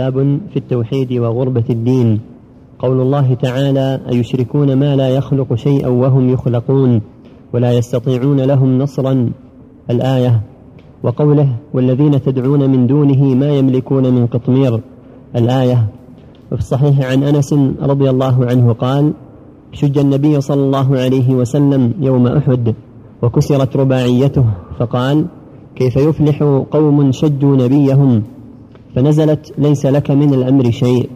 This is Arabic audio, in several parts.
باب في التوحيد وغربة الدين. قول الله تعالى أيشركون ما لا يخلق شيئا وهم يخلقون ولا يستطيعون لهم نصرا؟ الآية وقوله والذين تدعون من دونه ما يملكون من قطمير. الآية وفي الصحيح عن أنس رضي الله عنه قال شج النبي صلى الله عليه وسلم يوم أحد وكسرت رباعيته فقال كيف يفلح قوم شجوا نبيهم؟ فنزلت ليس لك من الأمر شيء.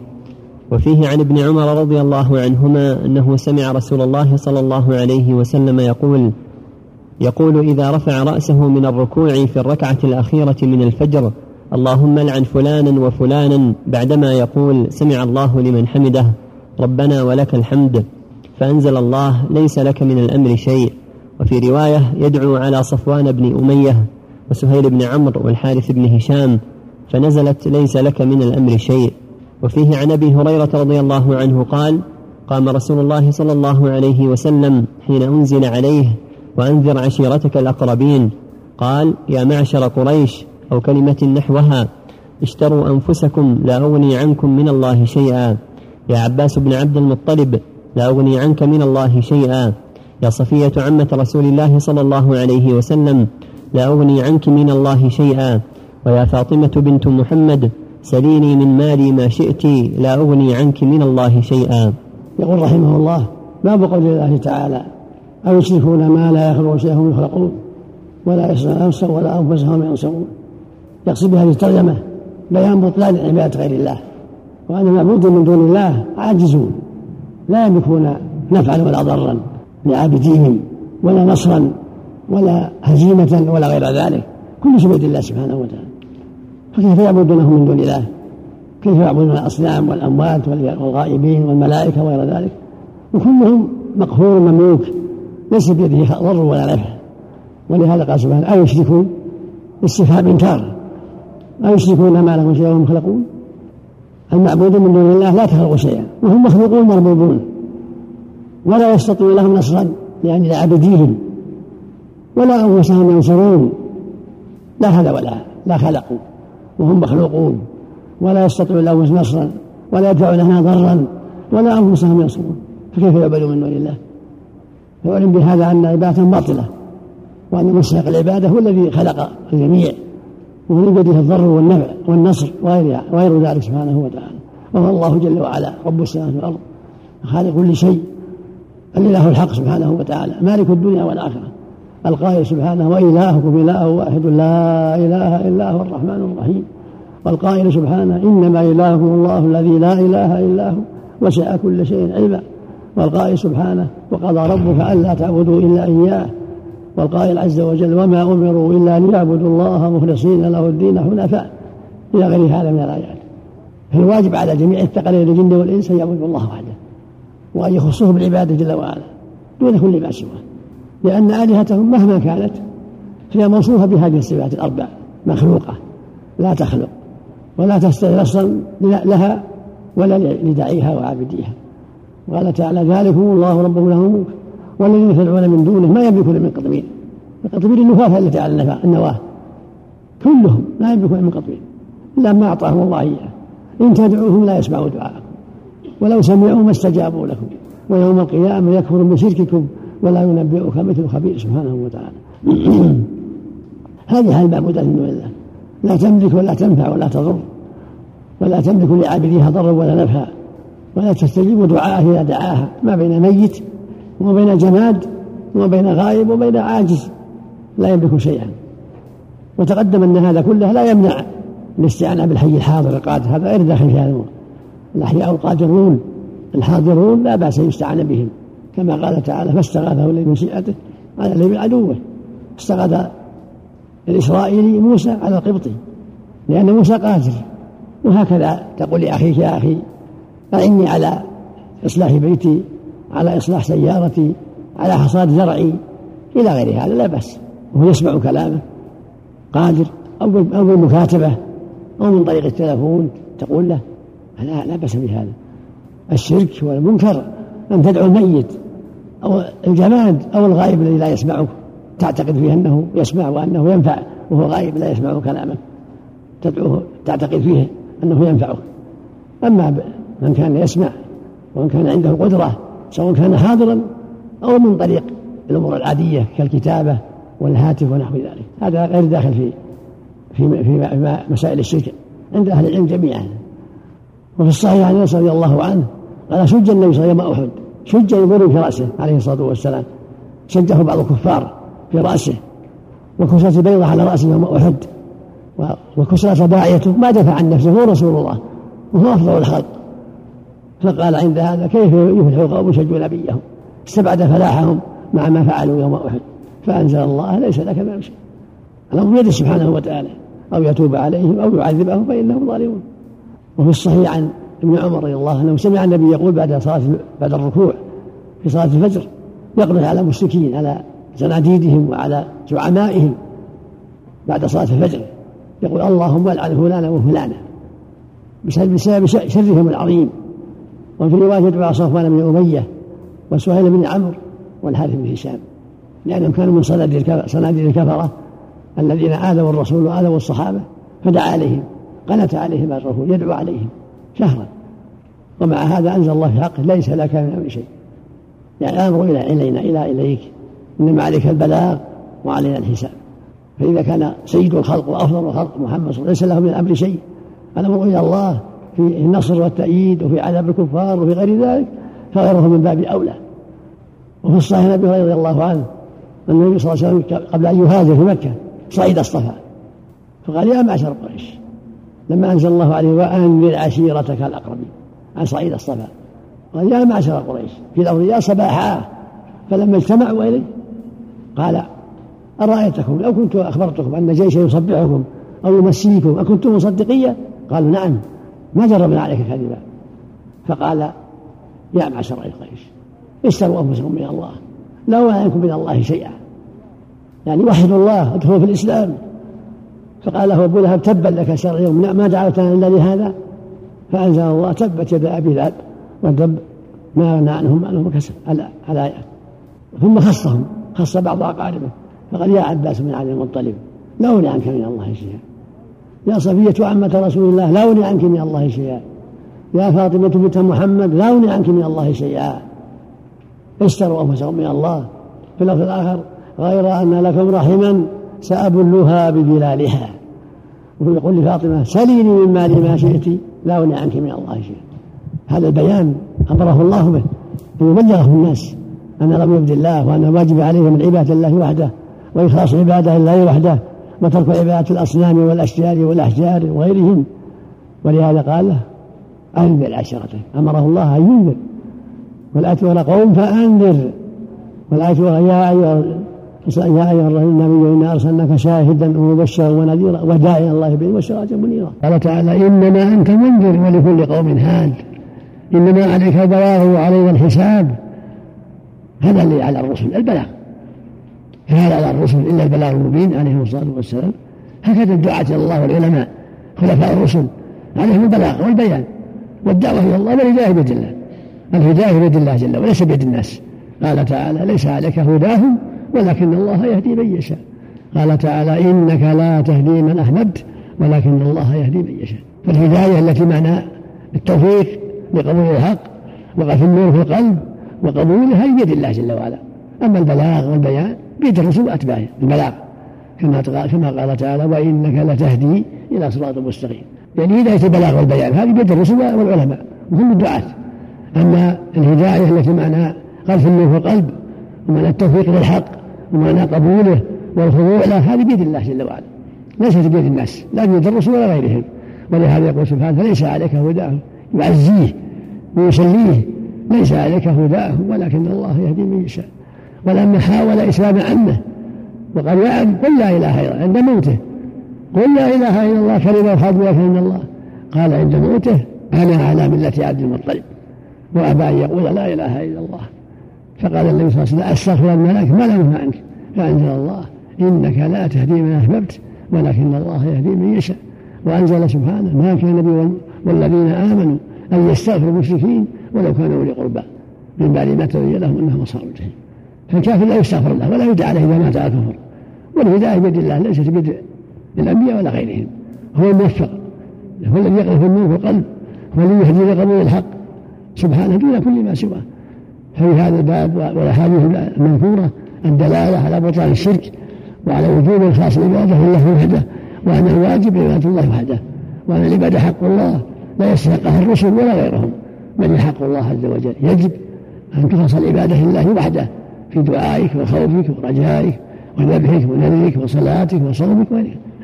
وفيه عن ابن عمر رضي الله عنهما أنه سمع رسول الله صلى الله عليه وسلم يقول يقول إذا رفع رأسه من الركوع في الركعة الأخيرة من الفجر اللهم لعن فلانا وفلانا بعدما يقول سمع الله لمن حمده ربنا ولك الحمد فأنزل الله ليس لك من الأمر شيء. وفي رواية يدعو على صفوان بن أمية وسهيل بن عمرو والحارث بن هشام فنزلت ليس لك من الأمر شيء. وفيه عن أبي هريرة رضي الله عنه قال قام رسول الله صلى الله عليه وسلم حين أنزل عليه وأنذر عشيرتك الأقربين. قال يا معشر قريش أو كلمة نحوها اشتروا أنفسكم لا أغني عنكم من الله شيئا. يا عباس بن عبد المطلب لا أغني عنك من الله شيئا. يا صفية عمة رسول الله صلى الله عليه وسلم لا أغني عنك من الله شيئا. ويا فاطمة بنت محمد سليني من مالي ما شئت لا أغني عنك من الله شيئا. يقول رحمه الله باب قول الله تعالى أو يشركون ما لا يخلق شيئا هم يخلقون ولا يصنعون أنفسهم ولا أنفسهم ينصرون يقصد بهذه الترجمة بيان بطلان عبادة غير الله. وأن المعبود من دون الله عاجزون لا يملكون نفعا ولا ضرا لعابديهم ولا نصرا ولا هزيمة ولا غير ذلك. كل شيء بيد الله سبحانه وتعالى. فكيف يعبدونه من دون الله؟ كيف يعبدون الأصنام والأموات والغائبين والملائكة وغير ذلك؟ وكلهم مقهور مملوك ليس بيده ضر ولا نفع ولهذا قال سبحانه أو يشركون استفهام إنكار أو يشركون ما لهم شيء وهم يخلقون المعبود من دون الله لا تخلق شيئا وهم مخلوقون مربوبون. ولا يستطيع لهم نصرا يعني لعبديهم ولا أنفسهم ينصرون. لا هذا ولا لا خلقوا. وهم مخلوقون ولا يستطيع لهم نصرا ولا يدفع لنا ضرا ولا أنفسهم ينصرون. فكيف يعبدوا من دون الله؟ فيعلم بهذا أن عبادة باطلة وأن مستحق العبادة هو الذي خلق الجميع وهو بيده الضر والنفع والنصر وغير ذلك سبحانه وتعالى. وهو الله جل وعلا رب السماوات والأرض خالق كل شيء الإله الحق سبحانه وتعالى مالك الدنيا والآخرة. القائل سبحانه وإلهكم إله واحد لا إله إلا هو الرحمن الرحيم. والقائل سبحانه إنما إلهكم الله الذي لا إله إلا هو وسع كل شيء علما. والقائل سبحانه وقضى ربك ألا تعبدوا إلا إياه. والقائل عز وجل وما أمروا إلا أن يعبدوا الله مخلصين له الدين حنفاء. إلى غير هذا من الآيات. فالواجب على جميع الثقلين الجن والإنس أن يعبدوا الله وحده وأن يخصوه بالعبادة جل وعلا دون كل ما سواه. لأن آلهتهم مهما كانت هي موصوفة بهذه الصفات الأربع مخلوقة لا تخلق ولا تستطيع نصرا لها ولا لداعيها وعابديها. قال تعالى ذلكم الله ربكم له الملك والذين تدعون من دونه ما يملكون من قطمير. القطمير النفاة التي على النواة. كلهم لا يملكون من قطمير. إلا ما أعطاهم الله إياه. إن تدعوهم لا يسمعوا دعاءكم. ولو سمعوا ما استجابوا لكم. ويوم القيامة يكفر بشرككم ولا ينبئك مثل خبير سبحانه وتعالى. هذه حال المعبودات من دون الله؟ لا تملك ولا تنفع ولا تضر. ولا تملك لعابديها ضرا ولا نفعا. ولا تستجيب دعاءه إذا دعاها. ما بين ميت وما بين جماد وما بين غائب وبين عاجز. لا يملك شيئا. وتقدم أن هذا كله لا يمنع الاستعانة بالحي الحاضر. القادر هذا غير داخل في هذا الأحياء القادرون الحاضرون لا بأس أن يستعان بهم. كما قال تعالى فاستغاثه الذي من شيئته على الذي عدوه. استغاث الإسرائيلي موسى على القبطي لأن موسى قادر وهكذا تقول لأخيك يا أخي أعني على إصلاح بيتي على إصلاح سيارتي على حصاد زرعي إلى غير هذا لا بأس. وهو يسمع كلامه. قادر أو أو بالمكاتبة أو من طريق التلفون تقول له لا لا بأس بهذا. الشرك والمنكر أن تدعو الميت أو الجماد أو الغائب الذي لا يسمعك. تعتقد فيه أنه يسمع وأنه ينفع وهو غائب لا يسمع كلامك. تدعوه تعتقد فيه أنه ينفعك. أما من كان يسمع ومن كان عنده قدرة سواء كان حاضرا أو من طريق الأمور العادية كالكتابة والهاتف ونحو ذلك. هذا غير داخل في في في مسائل الشرك عند أهل العلم جميعا. وفي الصحيح عن أنس رضي الله عنه قال شج النبي صلى الله عليه وسلم يوم أحد. شج يمر في رأسه عليه الصلاة والسلام. شجه بعض الكفار في رأسه. وكسرت بيضة على رأسه يوم أحد. وكسرت باعيته ما دفع عن نفسه هو رسول الله. وهو أفضل الخلق. فقال عند هذا كيف يفلح قوم شجوا نبيهم؟ استبعد فلاحهم مع ما فعلوا يوم أحد. فأنزل الله ليس لك من شيء. الامر بيده سبحانه وتعالى. أو يتوب عليهم أو يعذبهم فإنهم ظالمون. وفي الصحيح عن ابن عمر رضي الله عنه سمع النبي يقول بعد صلاة بعد الركوع في صلاة الفجر يقنط على المشركين على زناديدهم وعلى زعمائهم بعد صلاة الفجر. يقول اللهم العن فلانا وفلانا بسبب شرهم العظيم. وفي رواية يدعو صفوان بن أمية وسهيل بن عمرو والحارث بن هشام لأنهم كانوا من صناديد الكفرة الذين آذوا الرسول وآذوا الصحابة فدعا عليهم قنت عليهم الرسول يدعو عليهم شهرا. ومع هذا أنزل الله في حقه ليس لك من أمر شيء. يعني الأمر إلى إلينا إلى إليك. إنما عليك البلاغ وعلينا الحساب. فإذا كان سيد الخلق وأفضل الخلق محمد صلى الله عليه وسلم ليس له من الأمر شيء. الأمر إلى الله في النصر والتأييد وفي عذاب الكفار وفي غير ذلك فغيره من باب أولى. وفي الصحيح النبي رضي الله عنه النبي صلى الله عليه وسلم قبل أن يهاجر في مكة صعد الصفا فقال يا معشر قريش لما أنزل الله عليه وأنذر عشيرتك الأقربين. عن صعيد الصفا قال يا معشر قريش. في الأرض يا صباحا فلما اجتمعوا إليه قال أرأيتكم؟ لو كنت أخبرتكم أن جيشا يصبحكم أو يمسيكم أكنتم مصدقية؟ قالوا نعم. ما جربنا عليك كذبا. فقال يا معشر قريش اشتروا أنفسكم من الله. لا أغنى من الله شيئا. يعني وحدوا الله ادخلوا في الإسلام. فقال له أبو لهب تبا لك شر يوم ما دعوتنا إلا لهذا؟ فأنزل الله تبت يد أبي لهب ودب ما اغنى عنهم مألهم وكسب الايات ثم خصهم. خص بعض أقاربه. فقال يا عباس بن عبد المطلب. لا أغني عنك من الله شيئا. يا صفية عمة رسول الله لا أغني عنك من الله شيئا. يا فاطمة بنت محمد لا أغني عنك من الله شيئا. اشتروا أنفسهم من الله. في اللفظ الآخر غير أن لكم رحما سأبلها ببلالها ويقول لفاطمة سليني من مالي ما شئت لا أغني عنك من الله شيئا. هذا البيان أمره الله به أن يبلغه الناس أن لم يبد الله وأن واجب عليهم من عبادة الله وحده وإخلاص عبادة الله وحده وترك عبادة الأصنام والأشجار والأحجار وغيرهم. ولهذا قال له أنذر عشرته أمره الله أن ينذر. والآية قوم فأنذر. والآية يا أيها يا أيها النبي انا أرسلناك شاهدا ومبشرا ونذيرا وداعيا الله به وسراجا منيرا قال تعالى إنما أنت منذر ولكل قوم هاد إنما عليك البلاغ وعلينا الحساب. هذا اللي على الرسل البلاغ. فهل على الرسل إلا البلاغ المبين عليهم الصلاة والسلام. هكذا الدعاة إلى الله والعلماء خلفاء الرسل عليهم البلاغ والبيان والدعوة إلى الله والهداية بيد الله. الهداية بيد الله جل وليس بيد الناس. قال تعالى ليس عليك هداهم ولكن الله يهدي من يشاء. قال تعالى إنك لا تهدي من أحببت ولكن الله يهدي من يشاء. فالهداية التي معنى التوفيق لقبول الحق وقف النور في القلب وقبولها بيد الله جل وعلا. أما البلاغ والبيان بيد الرسول وأتباعه البلاغ كما كما قال تعالى وإنك لتهدي إلى صراط مستقيم. يعني هداية البلاغ والبيان هذه بيد الرسل والعلماء وهم الدعاة. أما الهداية التي معنى قذف النور في القلب ومعنى التوفيق للحق ومعنى قبوله والخضوع له هذه بيد الله جل وعلا. ليست بيد الناس لا بيد الرسل ولا غيرهم. ولهذا يقول سبحانه فليس عليك هداهم يعزيه ويسليه. ليس عليك هداهم ولكن الله يهدي من يشاء. ولما حاول إسلام عمه. وقال يا عم قل لا إله إلا الله عند موته. قل لا إله إلا الله كلمة خادمه من الله. قال عند موته أنا على ملة عبد المطلب. وأبى أن يقول لا إله إلا الله. فقال النبي صلى الله عليه وسلم أستغفر الملك ما لم عنك. فانزل الله. إنك لا تهدي من أحببت ولكن الله يهدي من يشاء. وأنزل سبحانه ما كان النبي والذين آمنوا أن يستغفروا المشركين ولو كانوا اولي قربى من بعد ما تبين لهم أنهم أصحاب الجحيم. فالكافر لا يستغفر الله ولا يدعى عليه اذا مات على الكفر. والهداية بيد الله ليست بيد الأنبياء ولا غيرهم. هو الموفق. هو الذي يقذف النور في القلب. وليهدي لقبول الحق. سبحانه دون كل ما سواه. ففي هذا الباب والاحاديث المنثورة الدلالة على بطلان الشرك وعلى وجوب الخاص العباده لله وحده وأن الواجب عبادة الله وحده وأن العباده حق الله لا يستحقها الرسل ولا غيرهم. بل حق الله عز وجل؟ يجب أن تخلص العبادة لله وحده في دعائك وخوفك ورجائك وذبحك ونذرك وصلاتك وصومك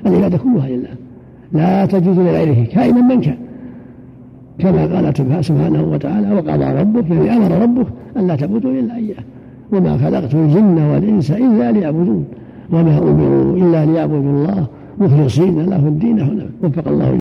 العبادة كلها لله. لا تجوز لغيره كائنا من كان. كما قال سبحانه وتعالى وقضى ربك يعني أمر ربك ان لا تعبدوا إلا إياه وما خلقت الجن والإنس إلا ليعبدون وما أمروا إلا ليعبدوا الله مخلصين له الدين حنفاء وفق الله